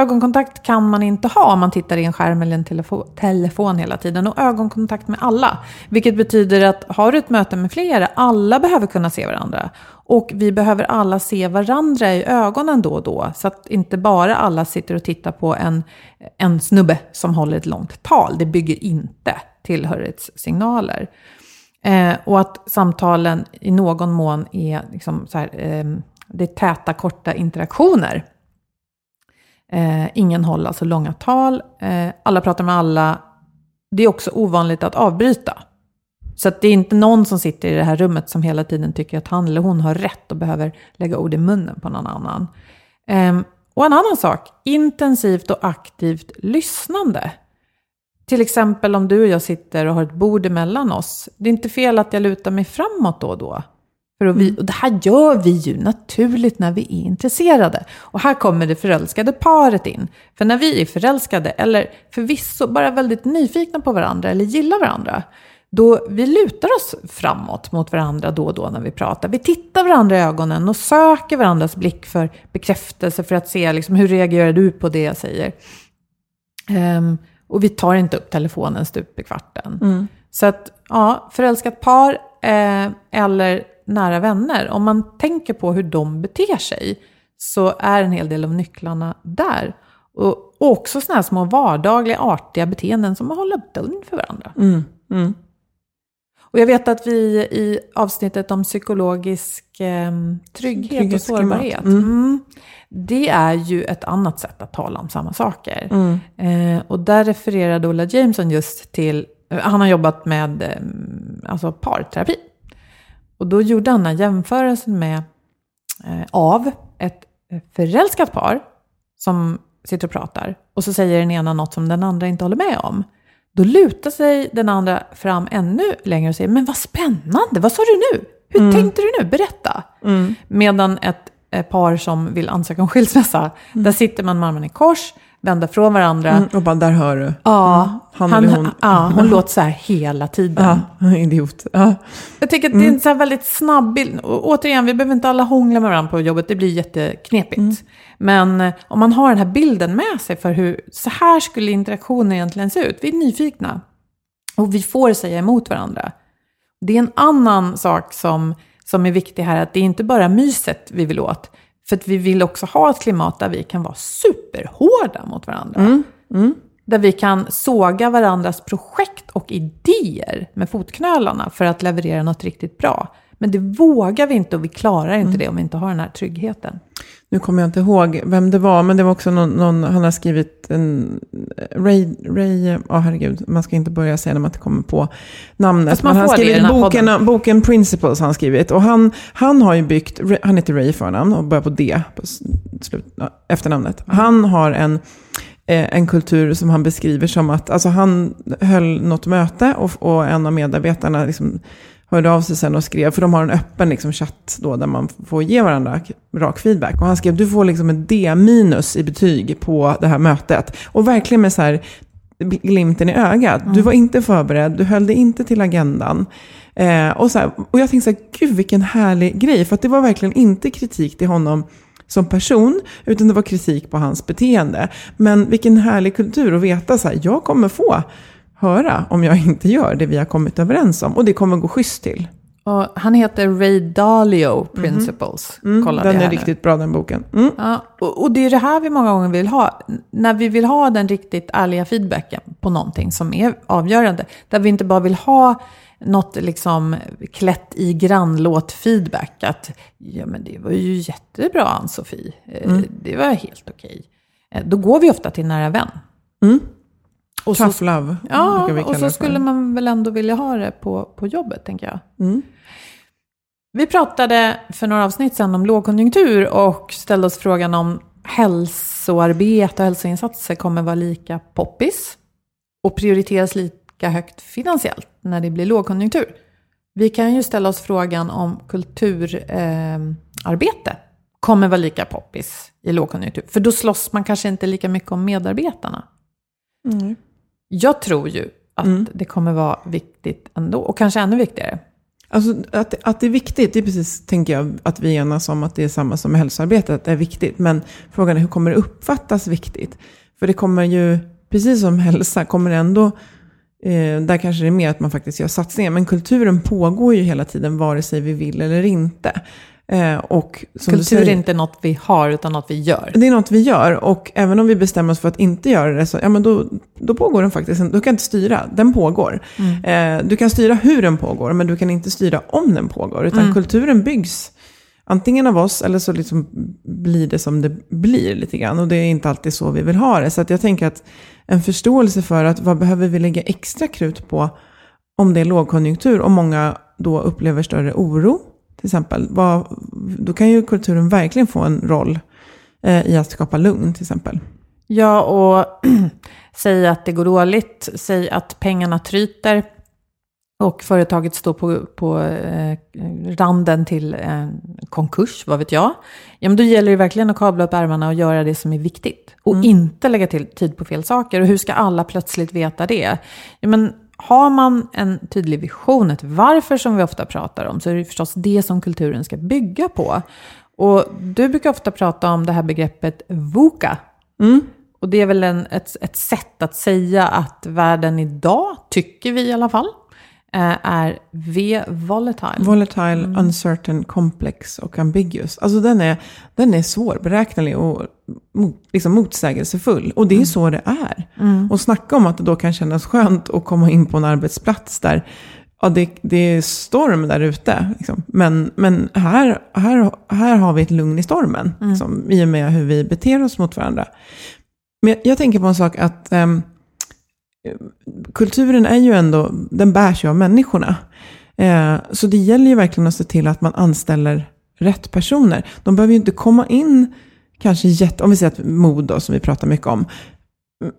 Ögonkontakt kan man inte ha om man tittar i en skärm eller en telefon, telefon hela tiden. Och ögonkontakt med alla. Vilket betyder att har du ett möte med flera, alla behöver kunna se varandra. Och vi behöver alla se varandra i ögonen då och då. Så att inte bara alla sitter och tittar på en, en snubbe som håller ett långt tal. Det bygger inte tillhörighetssignaler. Eh, och att samtalen i någon mån är, liksom så här, eh, det är täta, korta interaktioner. Eh, ingen håller alltså långa tal. Eh, alla pratar med alla. Det är också ovanligt att avbryta. Så att det är inte någon som sitter i det här rummet som hela tiden tycker att han eller hon har rätt och behöver lägga ord i munnen på någon annan. Eh, och en annan sak, intensivt och aktivt lyssnande. Till exempel om du och jag sitter och har ett bord emellan oss. Det är inte fel att jag lutar mig framåt då och då. För vi, mm. och det här gör vi ju naturligt när vi är intresserade. Och här kommer det förälskade paret in. För när vi är förälskade, eller förvisso bara väldigt nyfikna på varandra eller gillar varandra, då vi lutar oss framåt mot varandra då och då när vi pratar. Vi tittar varandra i ögonen och söker varandras blick för bekräftelse för att se liksom, hur reagerar du på det jag säger. Um, och vi tar inte upp telefonen stup i kvarten. Mm. Så att, ja, förälskat par eh, eller nära vänner, om man tänker på hur de beter sig, så är en hel del av nycklarna där. Och, och också sådana här små vardagliga, artiga beteenden som att hålla dörren för varandra. Mm. Mm. Och jag vet att vi i avsnittet om psykologisk eh, trygghet och sårbarhet, mm. Mm, det är ju ett annat sätt att tala om samma saker. Mm. Eh, och där refererade Ola Jameson just till, han har jobbat med eh, alltså parterapi. Och då gjorde han en jämförelse med, eh, av ett förälskat par som sitter och pratar. Och så säger den ena något som den andra inte håller med om. Då lutar sig den andra fram ännu längre och säger, men vad spännande, vad sa du nu? Hur mm. tänkte du nu? Berätta. Mm. Medan ett par som vill ansöka om skilsmässa, mm. där sitter man med armarna i kors, vänder från varandra. Mm, och bara, där hör du. Ja, mm. han, han hon. Ja, hon låter så här hela tiden. Ja, idiot. Ja. Jag tycker att det är en mm. så väldigt snabb bild. Och återigen, vi behöver inte alla hångla med varandra på jobbet, det blir jätteknepigt. Mm. Men eh, om man har den här bilden med sig för hur, så här skulle interaktionen egentligen se ut. Vi är nyfikna. Och vi får säga emot varandra. Det är en annan sak som, som är viktig här, att det är inte bara myset vi vill åt. För att vi vill också ha ett klimat där vi kan vara superhårda mot varandra. Mm. Mm. Där vi kan såga varandras projekt och idéer med fotknölarna för att leverera något riktigt bra. Men det vågar vi inte och vi klarar inte det om vi inte har den här tryggheten. Nu kommer jag inte ihåg vem det var, men det var också någon, någon han har skrivit en, Ray, Ray, ja oh, herregud, man ska inte börja säga när man inte kommer på namnet. Fast man men han har skrivit boken, podden. boken Principles han skrivit. Och han, han har ju byggt, han heter Ray förnamn och börjar på D, på slut, efternamnet. Han har en, eh, en kultur som han beskriver som att, alltså han höll något möte och, och en av medarbetarna liksom hörde av sig sen och skrev, för de har en öppen liksom, chatt då där man får ge varandra rak feedback. Och han skrev, du får liksom en D minus i betyg på det här mötet. Och verkligen med så här glimten i ögat. Du var inte förberedd, du höll dig inte till agendan. Eh, och, så här, och jag tänkte så här, gud vilken härlig grej. För att det var verkligen inte kritik till honom som person, utan det var kritik på hans beteende. Men vilken härlig kultur att veta så här, jag kommer få höra om jag inte gör det vi har kommit överens om. Och det kommer gå schysst till. Och han heter Ray Dalio Principles. Mm, Kollade den är nu. riktigt bra den boken. Mm. Ja, och, och det är det här vi många gånger vill ha. När vi vill ha den riktigt ärliga feedbacken på någonting som är avgörande. Där vi inte bara vill ha något liksom klätt i grannlåt-feedback. Att ja, men det var ju jättebra Ann-Sofie. Eh, Det var helt okej. Eh, Då går vi ofta till nära vän. Och så, Tough love ja, vi och så skulle man väl ändå vilja ha det på, på jobbet, tänker jag. Mm. Vi pratade för några avsnitt sedan om lågkonjunktur och ställde oss frågan om hälsoarbete och hälsoinsatser kommer vara lika poppis och prioriteras lika högt finansiellt när det blir lågkonjunktur. Vi kan ju ställa oss frågan om kulturarbete eh, arbete kommer vara lika poppis i lågkonjunktur. För då slåss man kanske inte lika mycket om medarbetarna. Mm. Jag tror ju att det kommer vara viktigt ändå, och kanske ännu viktigare. Alltså att, att det är viktigt, det är precis, tänker jag, att vi enas om att det är samma som med hälsoarbetet, att det är viktigt. Men frågan är hur kommer det uppfattas viktigt? För det kommer ju, precis som hälsa, kommer det ändå, eh, där kanske det är mer att man faktiskt gör satsningar. Men kulturen pågår ju hela tiden, vare sig vi vill eller inte. Eh, och Kultur är säger- inte något vi har, utan något vi gör. Det är något vi gör och även om vi bestämmer oss för att inte göra det så ja, men då, då pågår den faktiskt. Du kan inte styra, den pågår. Eh, du kan styra hur den pågår men du kan inte styra om den pågår. Utan kulturen byggs antingen av oss eller så liksom blir det som det blir lite grann. Och det är inte alltid så vi vill ha det. Så jag tänker att en förståelse för att vad behöver vi lägga extra krut på om det är lågkonjunktur och många då upplever större oro till exempel. Vad, då kan ju kulturen verkligen få en roll eh, i att skapa lugn till exempel. Ja, och säg att det går dåligt, säg att pengarna tryter och företaget står på, på eh, randen till eh, konkurs, vad vet jag. Ja, men då gäller det verkligen att kabla upp ärmarna och göra det som är viktigt. Och inte lägga till tid på fel saker. Och hur ska alla plötsligt veta det? Ja, men har man en tydlig vision, ett varför som vi ofta pratar om, så är det förstås det som kulturen ska bygga på. Och du brukar ofta prata om det här begreppet VUCA. Och det är väl en, ett, ett sätt att säga att världen idag, tycker vi i alla fall, är V-volatile. Volatile, uncertain, complex och ambiguous. Alltså den är, den är svårberäknelig och liksom motsägelsefull. Och det är så det är. Och snacka om att det då kan kännas skönt att komma in på en arbetsplats där ja, det, det är storm där ute. Liksom. Men, men här, här, här har vi ett lugn i stormen. Liksom, I och med hur vi beter oss mot varandra. Men jag, jag tänker på en sak att ehm, kulturen är ju ändå, den bärs ju av människorna. Eh, så det gäller ju verkligen att se till att man anställer rätt personer. De behöver ju inte komma in, kanske jätte, om vi säger att mod då, som vi pratar mycket om.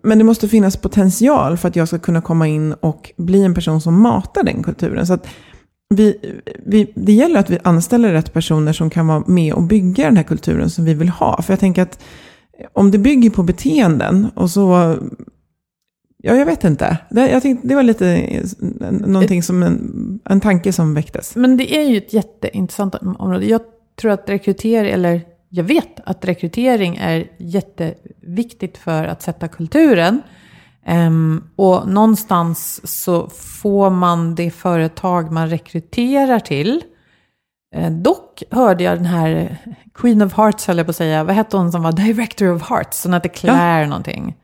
Men det måste finnas potential för att jag ska kunna komma in och bli en person som matar den kulturen. Så att vi, vi, det gäller att vi anställer rätt personer som kan vara med och bygga den här kulturen som vi vill ha. För jag tänker att om det bygger på beteenden och så Ja, jag vet inte. Det, jag tänkte, det var lite någonting som en, en tanke som väcktes. Men det är ju ett jätteintressant område. Jag tror att rekrytering, eller jag vet att rekrytering är jätteviktigt för att sätta kulturen. Ehm, och någonstans så får man det företag man rekryterar till. Eh, dock hörde jag den här Queen of Hearts, höll jag på att säga. Vad hette hon som var Director of Hearts? Hon hette Claire någonting.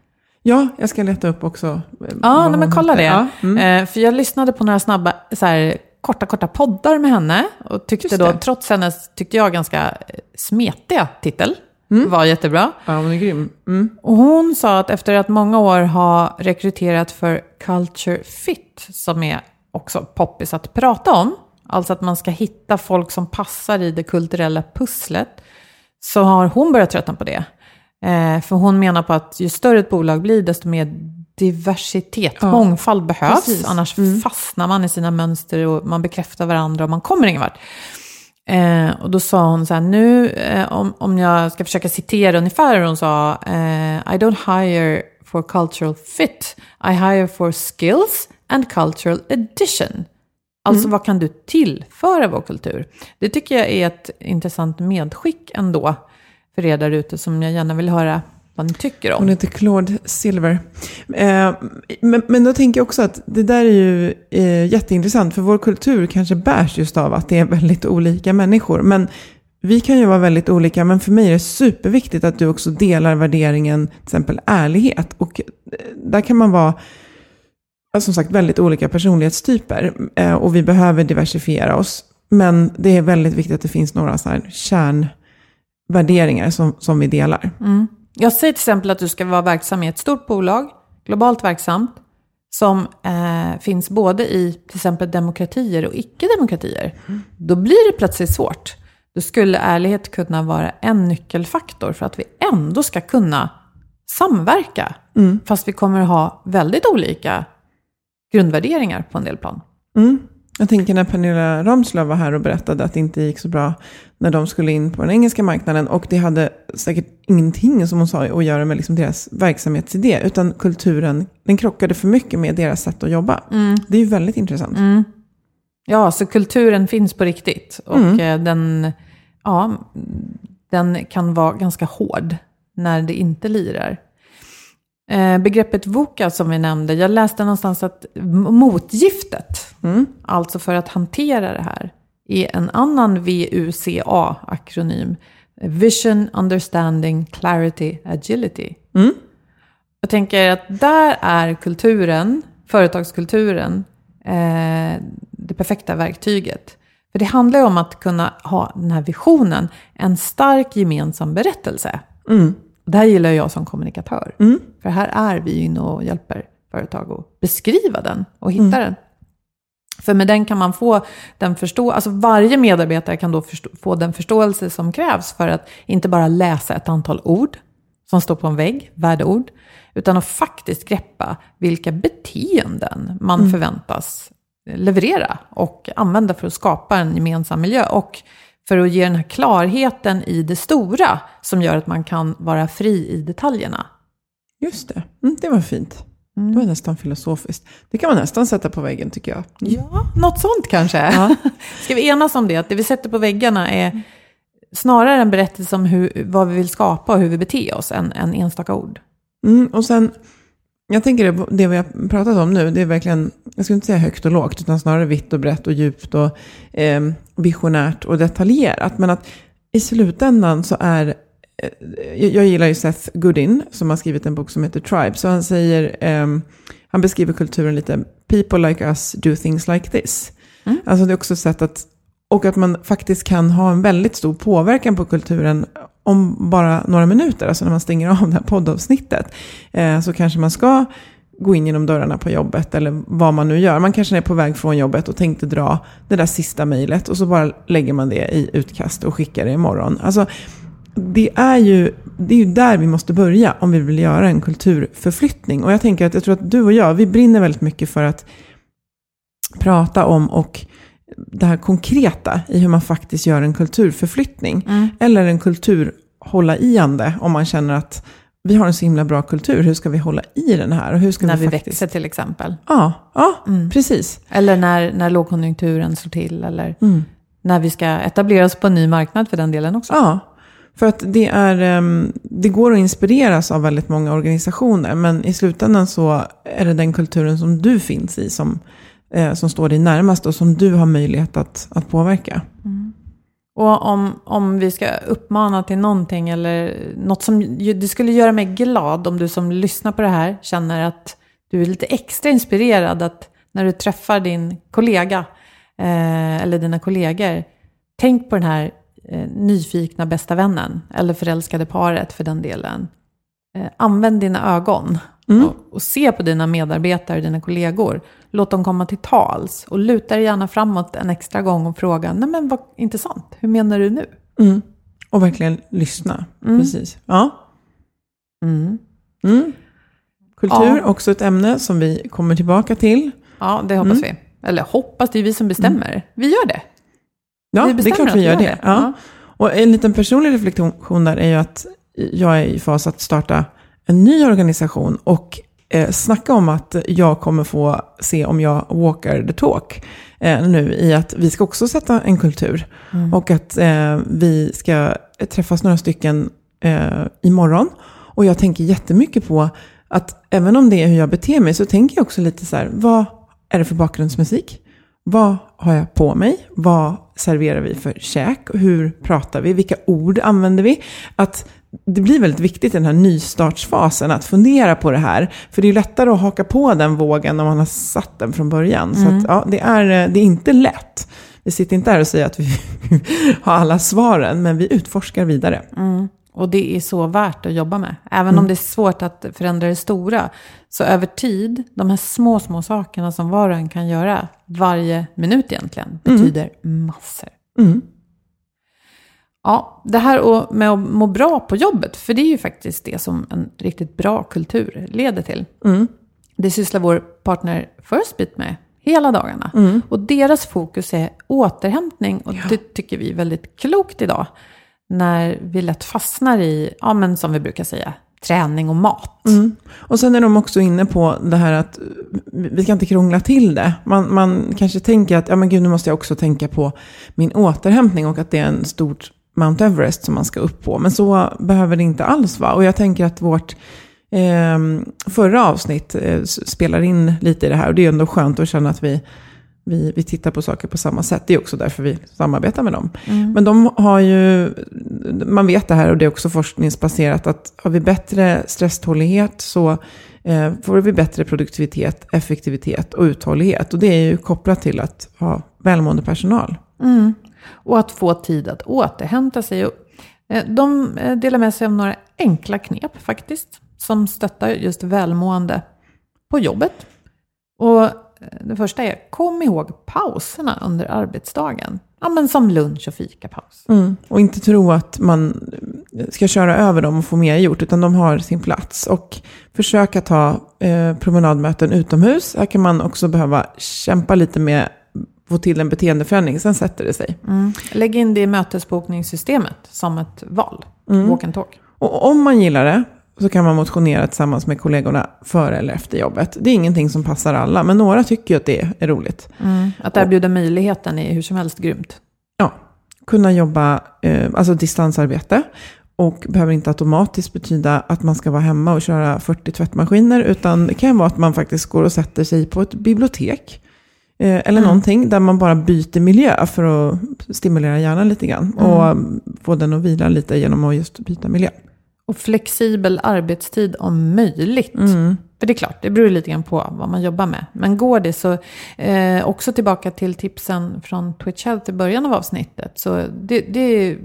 Ja, jag ska leta upp också. eh, Ja, nej, men kolla det. Ja, mm. Eh, för jag lyssnade på några snabba så här, korta, korta poddar med henne. Och tyckte då, trots hennes, tyckte jag, ganska eh, smetiga titel, var jättebra. Ja, hon är grym. Mm. Och hon sa att efter att många år ha rekryterat för Culture Fit, som är också poppis att prata om, alltså att man ska hitta folk som passar i det kulturella pusslet, så har hon börjat tröttna på det. Eh, för hon menar på att ju större ett bolag blir, desto mer diversitet, Ja, mångfald behövs. precis. Annars fastnar man i sina mönster och man bekräftar varandra och man kommer ingen vart. Eh, och då sa hon så här, nu eh, om, om jag ska försöka citera ungefär hur hon sa, eh, I don't hire for cultural fit, I hire for skills and cultural addition. Alltså vad kan du tillföra vår kultur? Det tycker jag är ett intressant medskick ändå för er där ute som jag gärna vill höra vad ni tycker om. Hon heter Claude Silver. Eh, men, men då tänker jag också att det där är ju eh, jätteintressant, för vår kultur kanske bärs just av att det är väldigt olika människor. Men vi kan ju vara väldigt olika, men för mig är det superviktigt att du också delar värderingen, till exempel ärlighet. Och eh, där kan man vara, som sagt, väldigt olika personlighetstyper. Eh, och vi behöver diversifiera oss. Men det är väldigt viktigt att det finns några så här kärnvärderingar som, som vi delar. Jag säger till exempel att du ska vara verksam i ett stort bolag, globalt verksamt, som eh, finns både i till exempel demokratier och icke-demokratier. Då blir det plötsligt svårt. Då skulle ärlighet kunna vara en nyckelfaktor för att vi ändå ska kunna samverka. Fast vi kommer att ha väldigt olika grundvärderingar på en del plan. Mm. Jag tänker när Pernilla Ramslöv var här och berättade att det inte gick så bra när de skulle in på den engelska marknaden. Och det hade säkert ingenting, som hon sa, att göra med liksom deras verksamhetsidé. Utan kulturen, den krockade för mycket med deras sätt att jobba. Det är ju väldigt intressant. Ja, så kulturen finns på riktigt. Och eh, den, ja, den kan vara ganska hård när det inte lirar. Eh, begreppet VOCA som vi nämnde, jag läste någonstans att motgiftet, alltså för att hantera det här, är en annan VUCA-akronym. Vision, Understanding, Clarity, Agility. Jag tänker att där är kulturen, företagskulturen, eh, det perfekta verktyget. För det handlar ju om att kunna ha den här visionen, en stark gemensam berättelse. Och det här gillar jag som kommunikatör. För här är vi inne och hjälper företag att beskriva den och hitta den. För med den kan man få den förstå, alltså varje medarbetare kan då förstå, få den förståelse som krävs för att inte bara läsa ett antal ord som står på en vägg, värdeord, utan att faktiskt greppa vilka beteenden man förväntas leverera och använda för att skapa en gemensam miljö. Och för att ge den här klarheten i det stora som gör att man kan vara fri i detaljerna. Just det, mm, det var fint. Det var nästan filosofiskt. Det kan man nästan sätta på väggen tycker jag. Ja, något sånt kanske. Ska vi enas om det? Att det vi sätter på väggarna är snarare en berättelse om hur, vad vi vill skapa och hur vi beter oss än en enstaka ord. Mm, och sen, jag tänker det, det vi har pratat om nu, det är verkligen, jag skulle inte säga högt och lågt, utan snarare vitt och brett och djupt och eh, visionärt och detaljerat. Men att i slutändan så är, eh, jag, gillar ju Seth Godin som har skrivit en bok som heter Tribe, så han säger, eh, han beskriver kulturen lite, people like us do things like this. Alltså det är också ett sätt att, och att man faktiskt kan ha en väldigt stor påverkan på kulturen om bara några minuter, alltså när man stänger av det här poddavsnittet, eh, så kanske man ska gå in genom dörrarna på jobbet eller vad man nu gör. Man kanske är på väg från jobbet och tänkte dra det där sista mejlet och så bara lägger man det i utkast och skickar det imorgon. Alltså, det är, ju, det är ju där vi måste börja om vi vill göra en kulturförflyttning. Och jag tänker att jag tror att du och jag, vi brinner väldigt mycket för att prata om och det här konkreta i hur man faktiskt gör en kulturförflyttning. Eller en kulturhålla-iande om man känner att vi har en så himla bra kultur, hur ska vi hålla i den här? Och hur ska När vi vi faktiskt... växer till exempel. Ja, ja precis. Eller när, när lågkonjunkturen slår till. Eller när vi ska etablera oss på en ny marknad för den delen också. Ja, för att det, är, ehm, det går att inspireras av väldigt många organisationer, men i slutändan så är det den kulturen som du finns i som, eh, som står dig närmast och som du har möjlighet att, att påverka. Mm. Och om, om vi ska uppmana till någonting eller något som det skulle göra mig glad om du som lyssnar på det här känner att du är lite extra inspirerad att när du träffar din kollega eh, eller dina kollegor, tänk på den här eh, nyfikna bästa vännen, eller förälskade paret för den delen. Eh, använd dina ögon Mm. och, och se på dina medarbetare, dina kollegor. Låt dem komma till tals och luta dig gärna framåt en extra gång och fråga, nej men vad intressant, hur menar du nu? Mm. Och verkligen lyssna. Precis. Ja. Mm. Mm. Kultur, Ja. också ett ämne som vi kommer tillbaka till. Ja, det hoppas vi. Eller hoppas, det är vi som bestämmer. Vi gör det. Ja, Vi det är klart vi gör det. det. Ja. Ja. Och en liten personlig reflektion där är ju att jag är i fas att starta en ny organisation och eh, snacka om att jag kommer få se om jag walkar the talk eh, nu i att vi ska också sätta en kultur. Och att eh, vi ska träffas några stycken eh, imorgon. Och jag tänker jättemycket på att även om det är hur jag beter mig så tänker jag också lite så här, vad är det för bakgrundsmusik? Vad har jag på mig? Vad serverar vi för käk? Hur pratar vi? Vilka ord använder vi? Att det blir väldigt viktigt i den här nystartsfasen att fundera på det här. För det är lättare att haka på den vågen när man har satt den från början. Så att, ja, det, är, det är inte lätt. Vi sitter inte här och säger att vi har alla svaren, men vi utforskar vidare. Och det är så värt att jobba med. Även om det är svårt att förändra det stora. Så över tid, de här små, små sakerna som var och en kan göra varje minut egentligen, betyder massor. Ja, det här med att må bra på jobbet, för det är ju faktiskt det som en riktigt bra kultur leder till. Mm. Det sysslar vår partner Firstbeat med hela dagarna. Mm. Och deras fokus är återhämtning och det tycker vi är väldigt klokt idag. När vi lätt fastnar i, ja men som vi brukar säga, träning och mat. Mm. Och sen är de också inne på det här att vi ska inte krångla till det. Man, man kanske tänker att ja, men gud, nu måste jag också tänka på min återhämtning och att det är en stort Mount Everest som man ska upp på. Men så behöver det inte alls vara. Och jag tänker att vårt eh, förra avsnitt eh, spelar in lite i det här. Och det är ändå skönt att känna att vi, vi, vi tittar på saker på samma sätt. Det är också därför vi samarbetar med dem. Men de har ju, man vet det här och det är också forskningsbaserat, att har vi bättre stresstålighet så eh, får vi bättre produktivitet, effektivitet och uthållighet. Och det är ju kopplat till att ha välmående personal. Och att få tid att återhämta sig. Eh, de eh, delar med sig av några enkla knep faktiskt. Som stöttar just välmående på jobbet. Och eh, det första är, kom ihåg pauserna under arbetsdagen. Ja, men som lunch och fikapaus. Mm. Och inte tro att man ska köra över dem och få mer gjort, utan de har sin plats. Och försöka ta eh, promenadmöten utomhus. Här kan man också behöva kämpa lite med få till en beteendeförändring, sen sätter det sig. Lägg in det i mötesbokningssystemet som ett val. Walk and talk. Och om man gillar det så kan man motionera tillsammans med kollegorna före eller efter jobbet. Det är ingenting som passar alla, men några tycker ju att det är roligt. Att erbjuda möjligheten är hur som helst grymt. Ja, kunna jobba, eh, alltså distansarbete. Och behöver inte automatiskt betyda att man ska vara hemma och köra 40 tvättmaskiner. Utan det kan vara att man faktiskt går och sätter sig på ett bibliotek. Eh, eller någonting där man bara byter miljö för att stimulera hjärnan lite grann. Och mm, få den att vila lite genom att just byta miljö. Och flexibel arbetstid om möjligt. För det är klart, det beror lite grann på vad man jobbar med. Men går det så, eh, också tillbaka till tipsen från Twitch Health i början av avsnittet. Så det, det,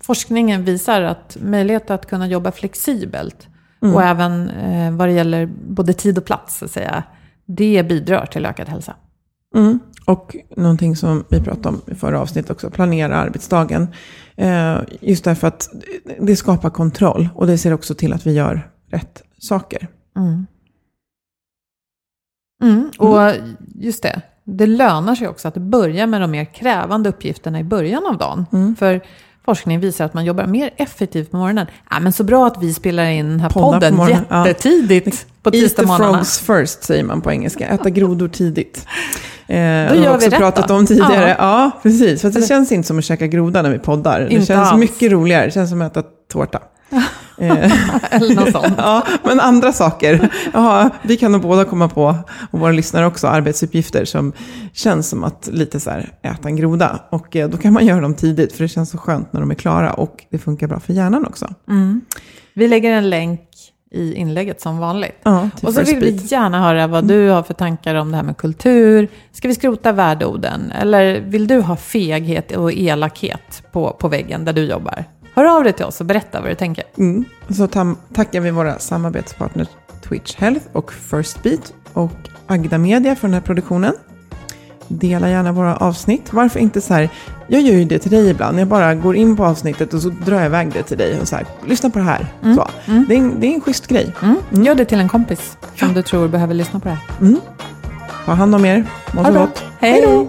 forskningen visar att möjlighet att kunna jobba flexibelt och även eh, vad det gäller både tid och plats, så att säga, det bidrar till ökad hälsa. Mm. Och någonting som vi pratade om i förra avsnittet också, planera arbetsdagen. Eh, just därför att det skapar kontroll och det ser också till att vi gör rätt saker. Mm. Och just det, det lönar sig också att börja med de mer krävande uppgifterna i början av dagen. För forskning visar att man jobbar mer effektivt på morgonen. Ja, men så bra att vi spelar in den här Poddar på podden ja. jättetidigt på Eat the tisdagsmorgnarna. frogs first säger man på engelska. Äta grodor tidigt. Eh, Då det har gör vi också rätt pratat då. om tidigare. Ja, Ja. precis. För det känns inte som att käka groda när vi poddar. Det Inte känns alls. mycket roligare. Det känns som att äta tårta. Eh, Eller något sånt. ja, men andra saker. Jaha, vi kan nog båda komma på, och våra lyssnare också, arbetsuppgifter som känns som att lite så här äta en groda. Och eh, då kan man göra dem tidigt, för det känns så skönt när de är klara och det funkar bra för hjärnan också. Vi lägger en länk i inlägget som vanligt. Ja, och så vill vi gärna höra vad du har för tankar om det här med kultur. Ska vi skrota värdeorden? Eller vill du ha feghet och elakhet på, på väggen där du jobbar? Hör av dig till oss och berätta vad du tänker. Mm. Så tam- tackar vi våra samarbetspartners Twitch Health och First Beat och Agda Media för den här produktionen. Dela gärna våra avsnitt. Varför inte så här, jag gör ju det till dig ibland. Jag bara går in på avsnittet och så drar jag iväg det till dig och så här, lyssna på det här. Så. Det, är en, det är en schysst grej. Mm. Gör det till en kompis som du tror behöver lyssna på det här. Mm. Ta hand om er. Må så gott. Hej då!